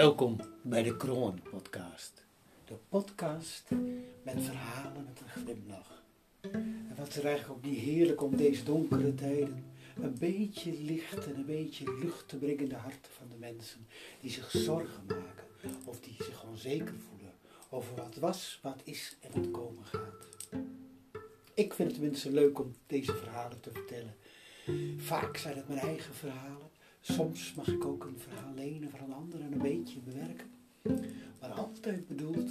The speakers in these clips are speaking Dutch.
Welkom bij de Kroon Podcast. De podcast met verhalen met een glimlach. En wat is er eigenlijk ook niet heerlijk om deze donkere tijden een beetje licht en een beetje lucht te brengen in de harten van de mensen die zich zorgen maken of die zich onzeker voelen over wat was, wat is en wat komen gaat. Ik vind het tenminste leuk om deze verhalen te vertellen. Vaak zijn het mijn eigen verhalen. Soms mag ik ook een verhaal lenen van een ander en een beetje bewerken. Maar altijd bedoeld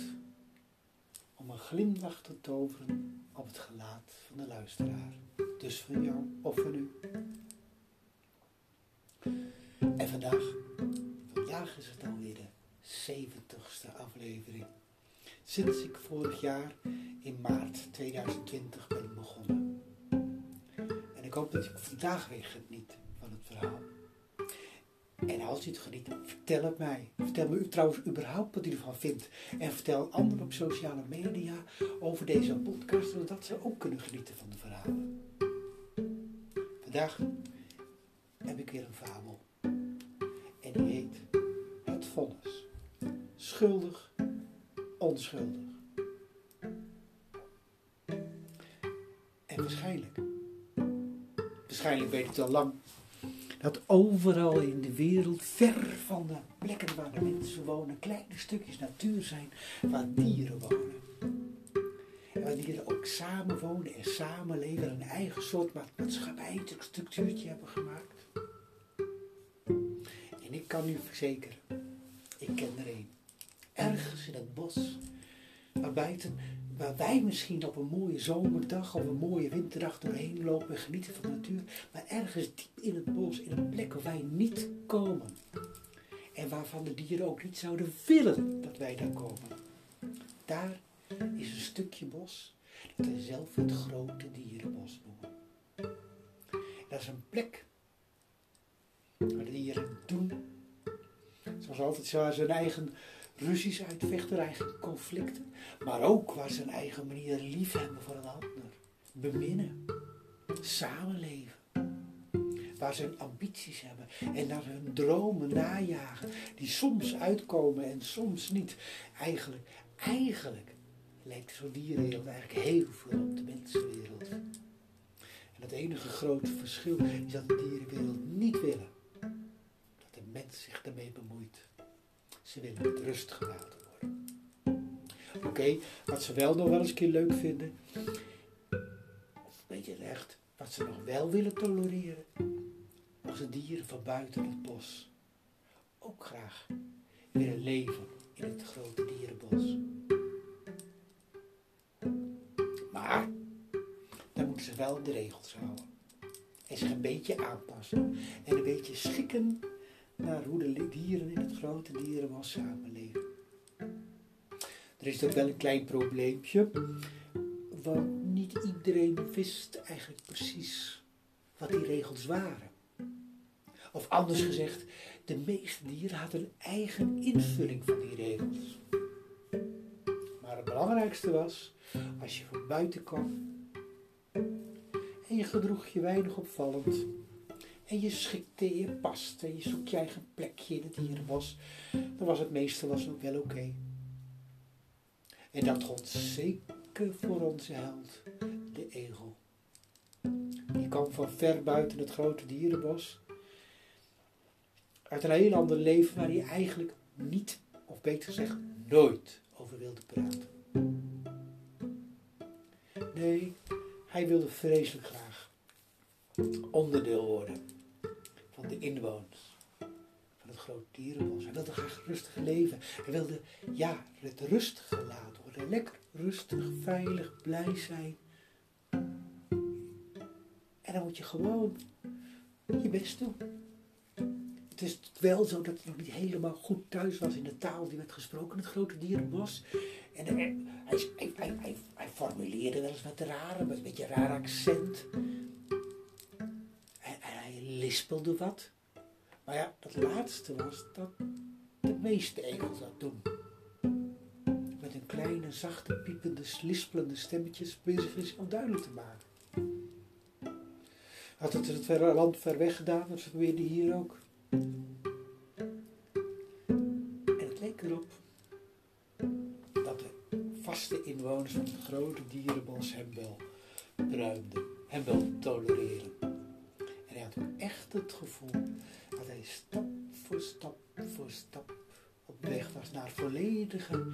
om een glimlach te toveren op het gelaat van de luisteraar. Dus van jou of van u. En vandaag, vandaag is het alweer de 70ste aflevering. Sinds ik vorig jaar in maart 2020 ben begonnen. En ik hoop dat ik vandaag weer geniet van het verhaal. En als u het geniet, vertel het mij. Vertel me u trouwens überhaupt wat u ervan vindt. En vertel anderen op sociale media over deze podcast, zodat ze ook kunnen genieten van de verhalen. Vandaag heb ik weer een fabel. En die heet Het Vonnis. Schuldig, onschuldig. En waarschijnlijk, waarschijnlijk weet het al lang, dat overal in de wereld, ver van de plekken waar de mensen wonen, kleine stukjes natuur zijn waar dieren wonen. En waar dieren ook samen wonen en samenleven, een eigen soort maatschappij, structuurtje hebben gemaakt. En ik kan u verzekeren, ik ken er een. Ergens in het bos, waar buiten waar wij misschien op een mooie zomerdag of een mooie winterdag doorheen lopen en genieten van de natuur, maar ergens diep in het bos, in een plek waar wij niet komen. En waarvan de dieren ook niet zouden willen dat wij daar komen. Daar is een stukje bos dat wij zelf het grote dierenbos noemen. Dat is een plek waar de dieren doen, zoals altijd, hun eigen ruzies uitvechten, eigen conflicten, maar ook waar ze een eigen manier lief hebben voor een ander, beminnen, samenleven. Waar ze hun ambities hebben en naar hun dromen najagen, die soms uitkomen en soms niet. Eigenlijk, eigenlijk lijkt zo'n dierenwereld eigenlijk heel veel op de mensenwereld. En het enige grote verschil is dat de dierenwereld niet willen dat de mens zich ermee bemoeit. Ze willen met rust gelaten worden. Oké, wat ze wel nog wel eens een keer leuk vinden, of weet je echt, wat ze nog wel willen tolereren, als de dieren van buiten het bos ook graag willen leven in het grote dierenbos. Maar dan moeten ze wel de regels houden. En zich een beetje aanpassen. En een beetje schikken naar hoe de dieren in het grote dierenbos samenleven. Er is ook wel een klein probleempje, want niet iedereen wist eigenlijk precies wat die regels waren. Of anders gezegd, de meeste dieren hadden een eigen invulling van die regels. Maar het belangrijkste was, als je van buiten kwam en je gedroeg je weinig opvallend, en je schikte je past en je zoekt je eigen plekje in het dierenbos, dan was het meeste was ook wel oké. En dat gold zeker voor onze held, de egel. Die kwam van ver buiten het grote dierenbos, uit een heel ander leven waar hij eigenlijk niet, of beter gezegd nooit, over wilde praten. Nee, hij wilde vreselijk graag onderdeel worden van de inwoners van het grote dierenbos. Hij wilde graag rustig leven. Hij wilde, ja, het rustig gelaten worden. Lekker rustig, veilig, blij zijn. En dan moet je gewoon je best doen. Het is wel zo dat hij nog niet helemaal goed thuis was in de taal die werd gesproken in het grote dierenbos. En hij, formuleerde wel eens wat raar, met een beetje raar accent lispelde wat. Maar ja, dat laatste was dat de meeste egels dat doen. Met een kleine, zachte, piepende, lispelende stemmetjes bezig is om duidelijk te maken. Had het het verre land ver weg gedaan, dat probeerde hier ook. En zeker op dat de vaste inwoners van het grote dierenbos hem wel ruimden, hem wel tolereren. Echt het gevoel dat hij stap voor stap voor stap op weg was naar volledige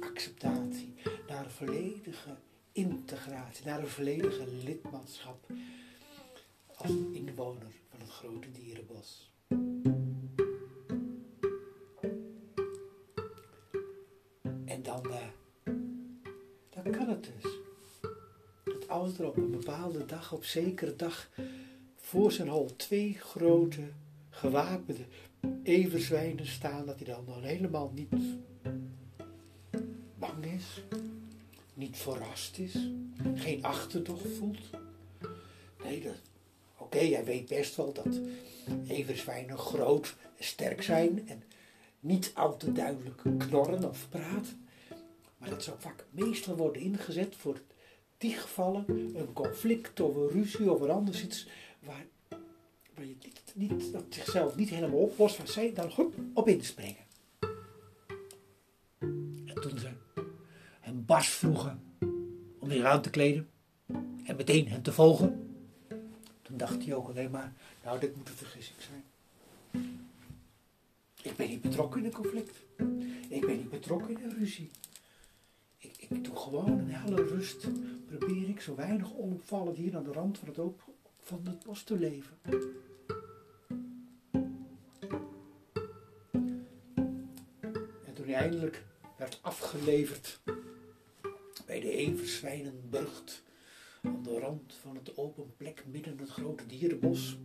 acceptatie, naar volledige integratie, naar een volledige lidmaatschap als inwoner van het grote dierenbos. En dan, uh, dan kan het dus. Dat als er op een bepaalde dag, op zekere dag, voor zijn hol twee grote gewapende everzwijnen staan, dat hij dan nog helemaal niet bang is, niet verrast is, geen achterdocht voelt. Nee, oké, hij weet best wel dat everzwijnen groot en sterk zijn en niet al te duidelijk knorren of praten. Maar dat zou vaak meestal worden ingezet voor die gevallen, een conflict of een ruzie of een anders iets waar je niet, niet, dat zichzelf niet helemaal oplost, waar zij dan goed op inspringen. En toen ze hem bars vroegen om zich aan te kleden en meteen hem te volgen, toen dacht hij ook alleen maar, nou dit moet een vergissing zijn. Ik ben niet betrokken in een conflict. Ik ben niet betrokken in een ruzie. Ik, ik doe gewoon in alle rust, probeer ik zo weinig onopvallend hier aan de rand van het, van het bos te leven. eindelijk werd afgeleverd bij de Everswijnenburgt aan de rand van het open plek midden het grote dierenbos.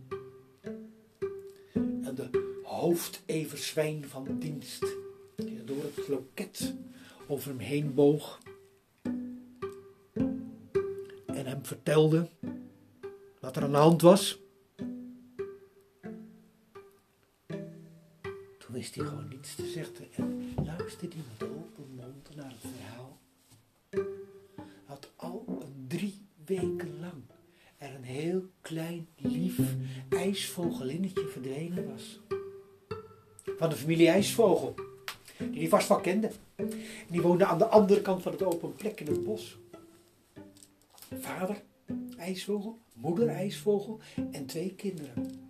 En de hoofdeverswijn van dienst, die door het loket over hem heen boog en hem vertelde wat er aan de hand was. Toen wist hij gewoon niets te zeggen en luisterde hij met open mond naar het verhaal. Dat al drie weken lang er een heel klein, lief ijsvogelinnetje verdwenen was. Van de familie IJsvogel, die hij vast wel kende. En die woonde aan de andere kant van het open plek in het bos. Vader ijsvogel, moeder ijsvogel en twee kinderen.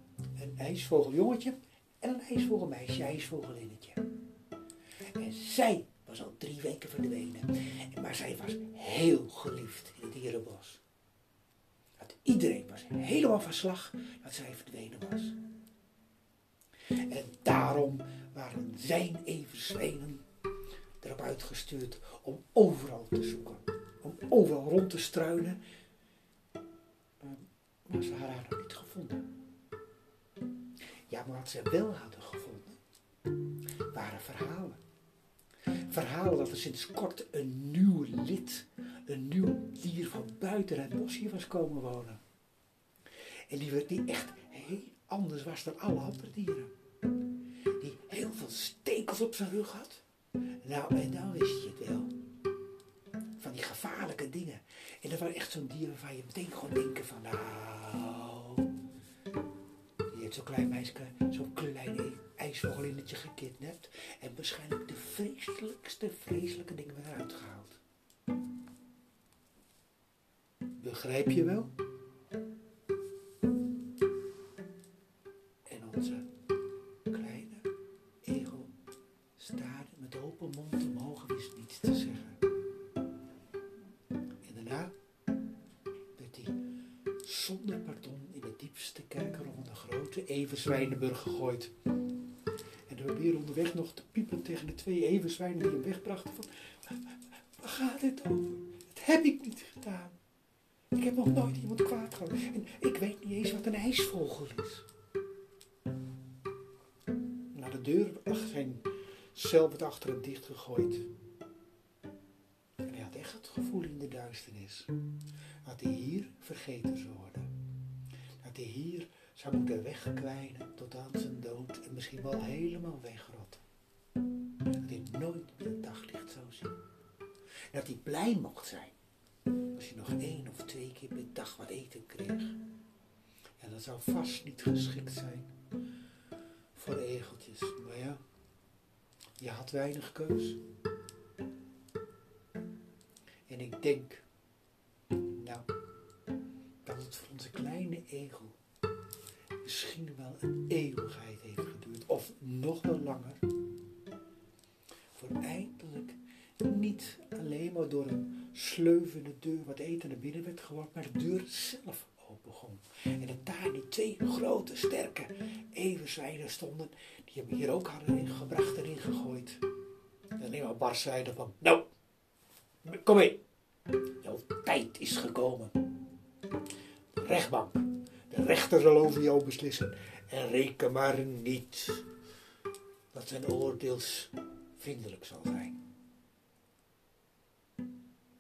Een ijsvogeljongetje en een ijsvogelmeisje, ijsvogelinnetje. En zij was al drie weken verdwenen. Maar zij was heel geliefd in het dierenbos. Dat iedereen was helemaal van slag dat zij verdwenen was. En daarom waren zijn everzwenen erop uitgestuurd om overal te zoeken. Om overal rond te struinen. Maar ze hadden haar nog niet gevonden. Ja, maar wat ze wel hadden gevonden, waren verhalen. Verhalen dat er sinds kort een nieuw lid, een nieuw dier van buiten het bos hier was komen wonen. En die, die echt heel anders was dan alle andere dieren. Die heel veel stekels op zijn rug had. Nou, en dan wist je het wel. Van die gevaarlijke dingen. En dat was echt zo'n dier waarvan je meteen gewoon denken van, nou, zo'n klein meisje, zo'n klein ijsvogelinnetje gekidnapt en waarschijnlijk de vreselijkste, vreselijke dingen eruit gehaald. Begrijp je wel? Zonder pardon in de diepste kerker grote everzwijnenburg gegooid. En er weer onderweg nog te piepen tegen de twee everzwijnen die hem wegbrachten van... Waar gaat dit over? Dat heb ik niet gedaan. Ik heb nog nooit iemand kwaad gehad. En ik weet niet eens wat een ijsvogel is. Naar de deur lag zijn cel werd achter hem dichtgegooid. En hij had echt het gevoel in de duisternis dat hij hier vergeten zou worden. Dat hij hier zou moeten wegkwijnen tot aan zijn dood en misschien wel helemaal wegrotten. Dat hij nooit meer het daglicht zou zien. dat hij blij mocht zijn als hij nog één of twee keer per dag wat eten kreeg. En dat zou vast niet geschikt zijn voor egeltjes. Maar ja, Je had weinig keus. En ik denk, kleine egel misschien wel een eeuwigheid heeft geduurd, of nog wel langer, voor eindelijk niet alleen maar door een sleuvende deur wat eten naar binnen werd geworpen, maar de deur zelf open begon. En dat daar die twee grote, sterke everzwijnen stonden, die hem hier ook hadden ingebracht en ingegooid. En alleen maar Bart zeiden van, nou, kom mee, jouw tijd is gekomen. Rechtbank, de rechter zal over jou beslissen. En reken maar niet dat zijn oordeels vriendelijk zal zijn.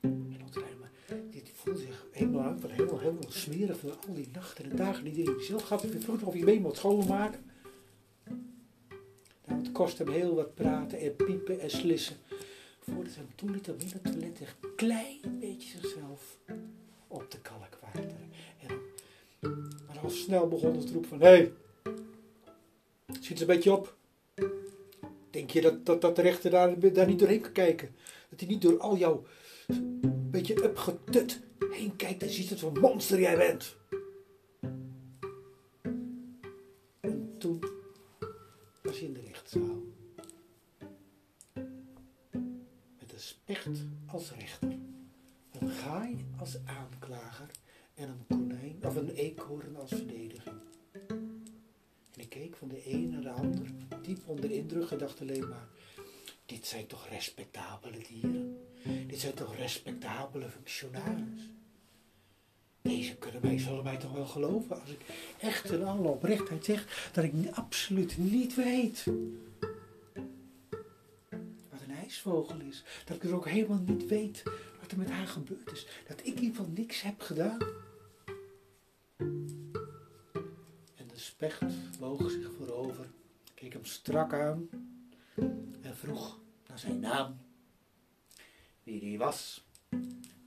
En maar die voelde zich helemaal, helemaal, helemaal smerig van al die nachten en dagen die hij zelf gaf. Hij vroeg of hij mee mocht schoonmaken. Nou, het kostte hem heel wat praten en piepen en slissen. Voordat hij hem toeliet om in het toilet een klein beetje zichzelf snel begon het roep van, hé, zit eens een beetje op. Denk je dat, dat, dat de rechter daar, daar niet doorheen kan kijken? Dat hij niet door al jouw beetje upgetut heen kijkt en ziet het wat monster jij bent. En toen was hij in de rechtszaal. Met een specht als rechter, een gaai als aanklager en een konijn of een eekhoorn als verdediging. En ik keek van de een naar de ander, diep onder indruk, en dacht alleen maar: dit zijn toch respectabele dieren? Dit zijn toch respectabele functionaris? Deze kunnen mij, zullen mij toch wel geloven als ik echt in alle oprechtheid zeg dat ik absoluut niet weet wat een ijsvogel is. Dat ik er ook helemaal niet weet wat er met haar gebeurd is. Dat ik in ieder geval niks heb gedaan. Specht boog zich voorover, keek hem strak aan en vroeg naar zijn naam. Wie die was,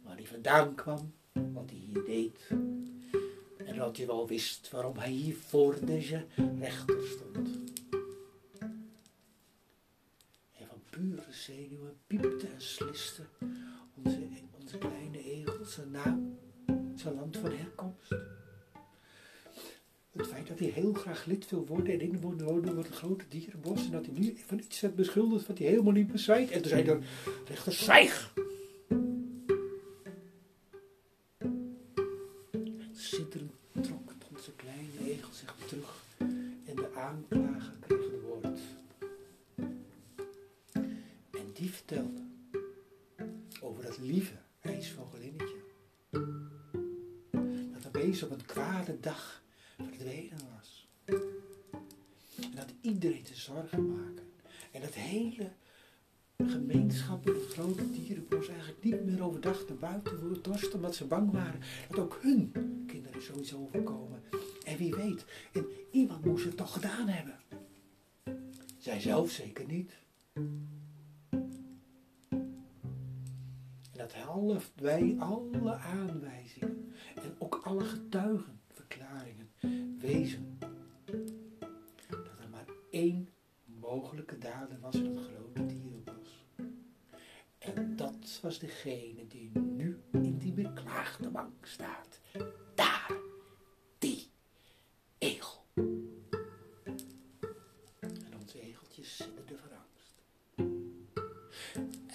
waar hij vandaan kwam, wat hij hier deed. En dat hij wel wist waarom hij hier voor deze rechter stond. En van pure zenuwen piepte en sliste onze, onze kleine egel zijn naam, zijn land van herkomst. Dat hij heel graag lid wil worden en inwoner worden van het grote dierenbos. En dat hij nu van iets werd beschuldigd wat hij helemaal niet bezwijkt. En toen zei de rechter, zwijg! Naar buiten dorsten omdat ze bang waren dat ook hun kinderen zoiets overkomen. En wie weet, en iemand moest het toch gedaan hebben. Zij zelf zeker niet. En dat half wij alle aanwijzingen en ook alle getuigenverklaringen wezen dat er maar één mogelijke dader was in het dierenbos. Was degene die nu in die beklaagde bank staat. Daar, die egel. En onze egeltjes sidderden van angst.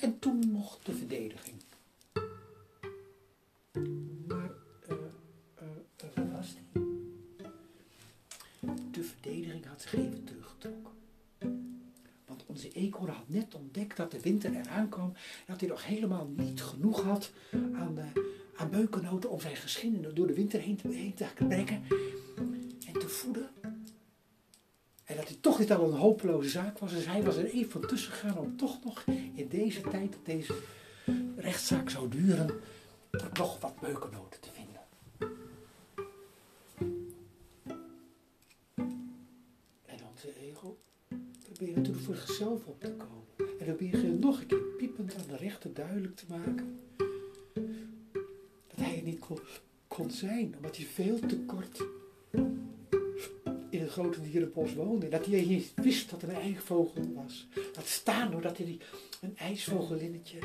En toen mocht de verdediging. Dat de winter eraan kwam. Dat hij nog helemaal niet genoeg had aan, uh, aan beukennoten om zijn geschiedenis door de winter heen te, heen te en te voeden. En dat hij toch niet al een hopeloze zaak was. Dus hij was er even tussen gegaan om toch nog in deze tijd dat deze rechtszaak zou duren, nog wat beukennoten Nog een keer piepend aan de rechter duidelijk te maken dat hij het niet kon, kon zijn, omdat hij veel te kort in het grote dierenbos woonde. Dat hij niet wist dat er een ijsvogel was. Laat staan doordat hij een ijsvogelinnetje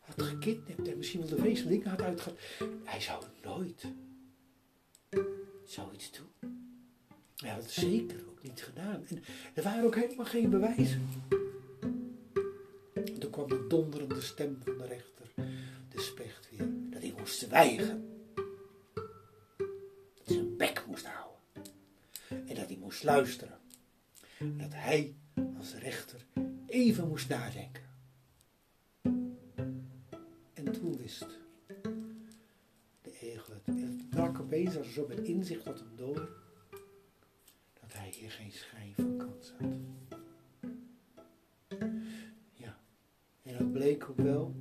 had gekidnapt. En misschien wel de dingen had uitgehaald. Hij zou nooit zoiets doen. Hij had het zeker ook niet gedaan. En er waren ook helemaal geen bewijzen. Kwam de donderende stem van de rechter, de specht weer, dat hij moest zwijgen. Dat zijn bek moest houden. En dat hij moest luisteren. Dat hij als rechter even moest nadenken. En toen wist de egel het. Het brak opeens als zo met inzicht tot hem door. Dat hij hier geen schijn van kans had. Bleek ook wel.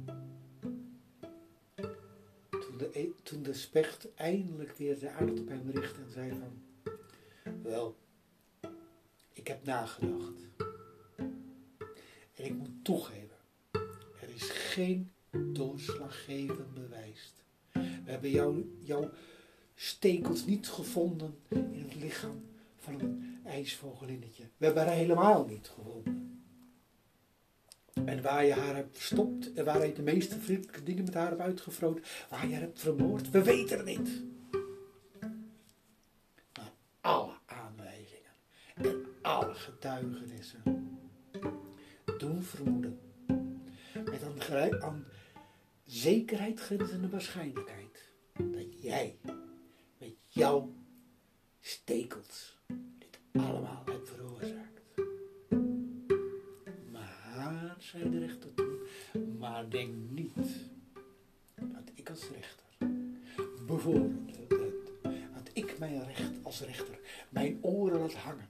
Toen de, e- toen de specht eindelijk weer de aandacht op hem richtte en zei van... Wel, ik heb nagedacht. En ik moet toegeven, er is geen doorslaggevend bewijs. We hebben jou, jouw stekels niet gevonden in het lichaam van een ijsvogelinnetje. We hebben haar helemaal niet gevonden. En waar je haar hebt verstopt en waar je de meeste vriendelijke dingen met haar hebt uitgevroot, waar je haar hebt vermoord, we weten het niet. Maar alle aanwijzingen en alle getuigenissen doen vermoeden. Met een aan zekerheid grenzende waarschijnlijkheid dat jij met jouw stekels maar denk niet dat ik als rechter bevoordeeld ben, dat ik mijn recht als rechter mijn oren laat hangen.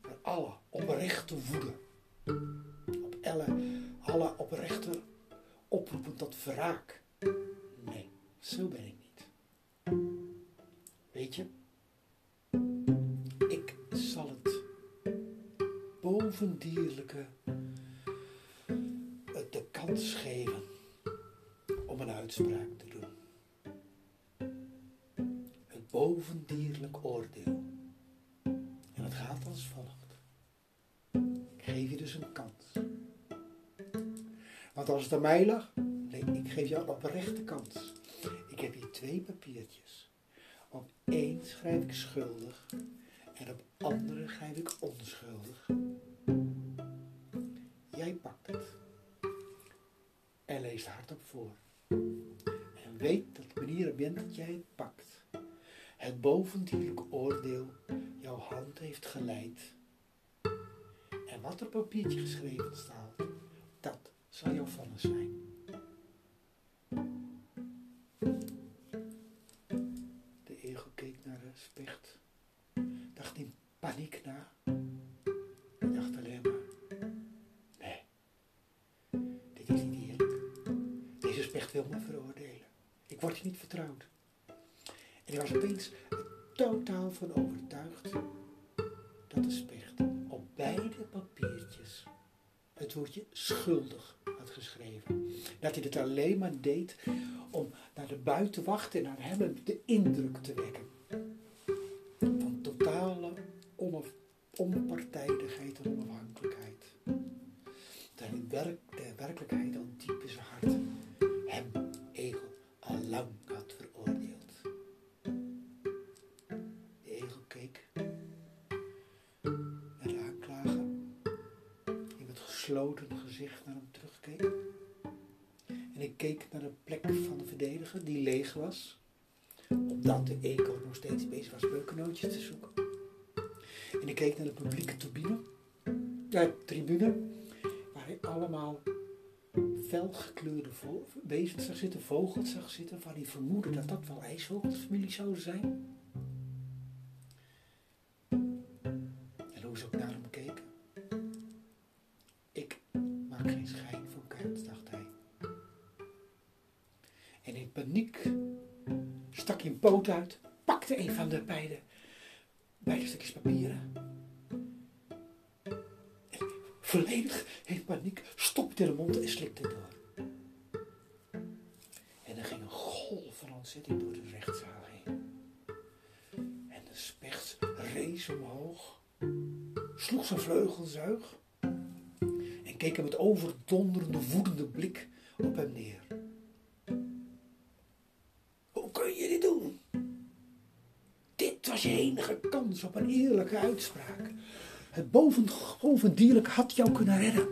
Voor alle oprechte woede, op alle, alle oprechte oproepen tot wraak. Nee, zo ben ik niet. Weet je, ik zal het bovendierlijke Mij lag, nee, ik geef jou een oprechte kans. Ik heb hier twee papiertjes. Op één schrijf ik schuldig en op andere schrijf ik onschuldig. Jij pakt het en leest hardop voor. En weet dat wanneer het bent dat jij het pakt, het bovendierlijke oordeel jouw hand heeft geleid. En wat er op papiertje geschreven staat, dat zal jouw vonnis zijn. De egel keek naar de specht, dacht in paniek na. Hij dacht alleen maar, nee, dit is niet eerlijk. Deze specht wil me veroordelen. Ik word hier niet vertrouwd. En hij was opeens totaal van overtuigd dat de specht op beide papiertjes het woordje schuldig geschreven. Dat hij het alleen maar deed om naar de buitenwacht en naar hem de indruk te wekken. Gezicht naar hem terugkeek. En ik keek naar de plek van de verdediger die leeg was, opdat de eco nog steeds bezig was beukennootjes te zoeken. En ik keek naar de publieke tribune, ja, tribune waar hij allemaal felgekleurde wezens zag zitten, vogels zag zitten, waar hij vermoedde dat dat wel ijsvogelsfamilie zouden zijn. Volledig in paniek stopte de mond en slikte door. En er ging een golf van ontzetting door de rechtszaal heen. En de specht rees omhoog, sloeg zijn vleugelzuig en keek hem met overdonderende, woedende blik op hem neer. Hoe kun je dit doen? Dit was je enige kans op een eerlijke uitspraak. Het bovendierlijke had jou kunnen redden.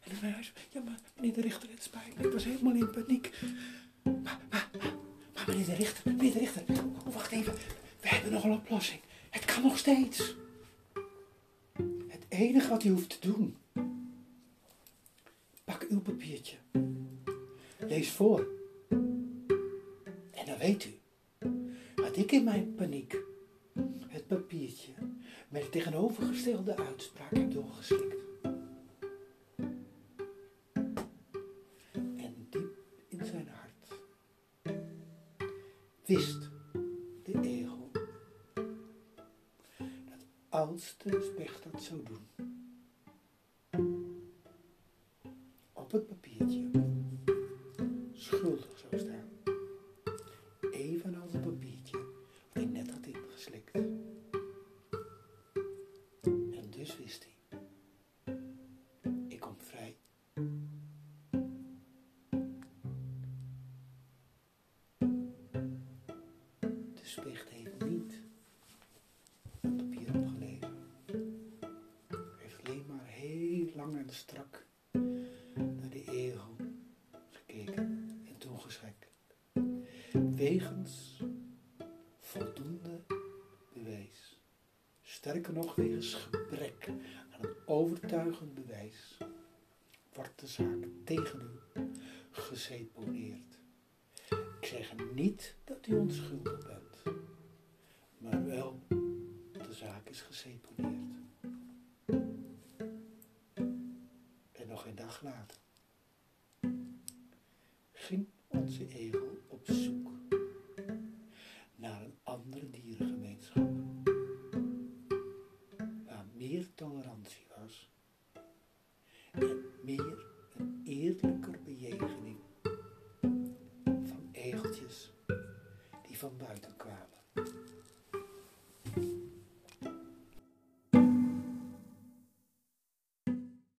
En hij zei, ja maar meneer de rechter, het spijt me, ik was helemaal in paniek. Maar, maar, maar, meneer de rechter, meneer de rechter, oh, wacht even, we hebben nog een oplossing. Het kan nog steeds. Het enige wat u hoeft te doen, pak uw papiertje, lees voor. En dan weet u, wat ik in mijn paniek papiertje met de tegenovergestelde uitspraak heb doorgeslikt. En diep in zijn hart wist de egel dat als de specht dat zou doen, Wegens voldoende bewijs. Sterker nog, wegens gebrek aan een overtuigend bewijs wordt de zaak tegen u geseponeerd. Ik zeg niet dat u onschuldig bent, maar wel de zaak is geseponeerd. En nog een dag later ging onze egel op zoek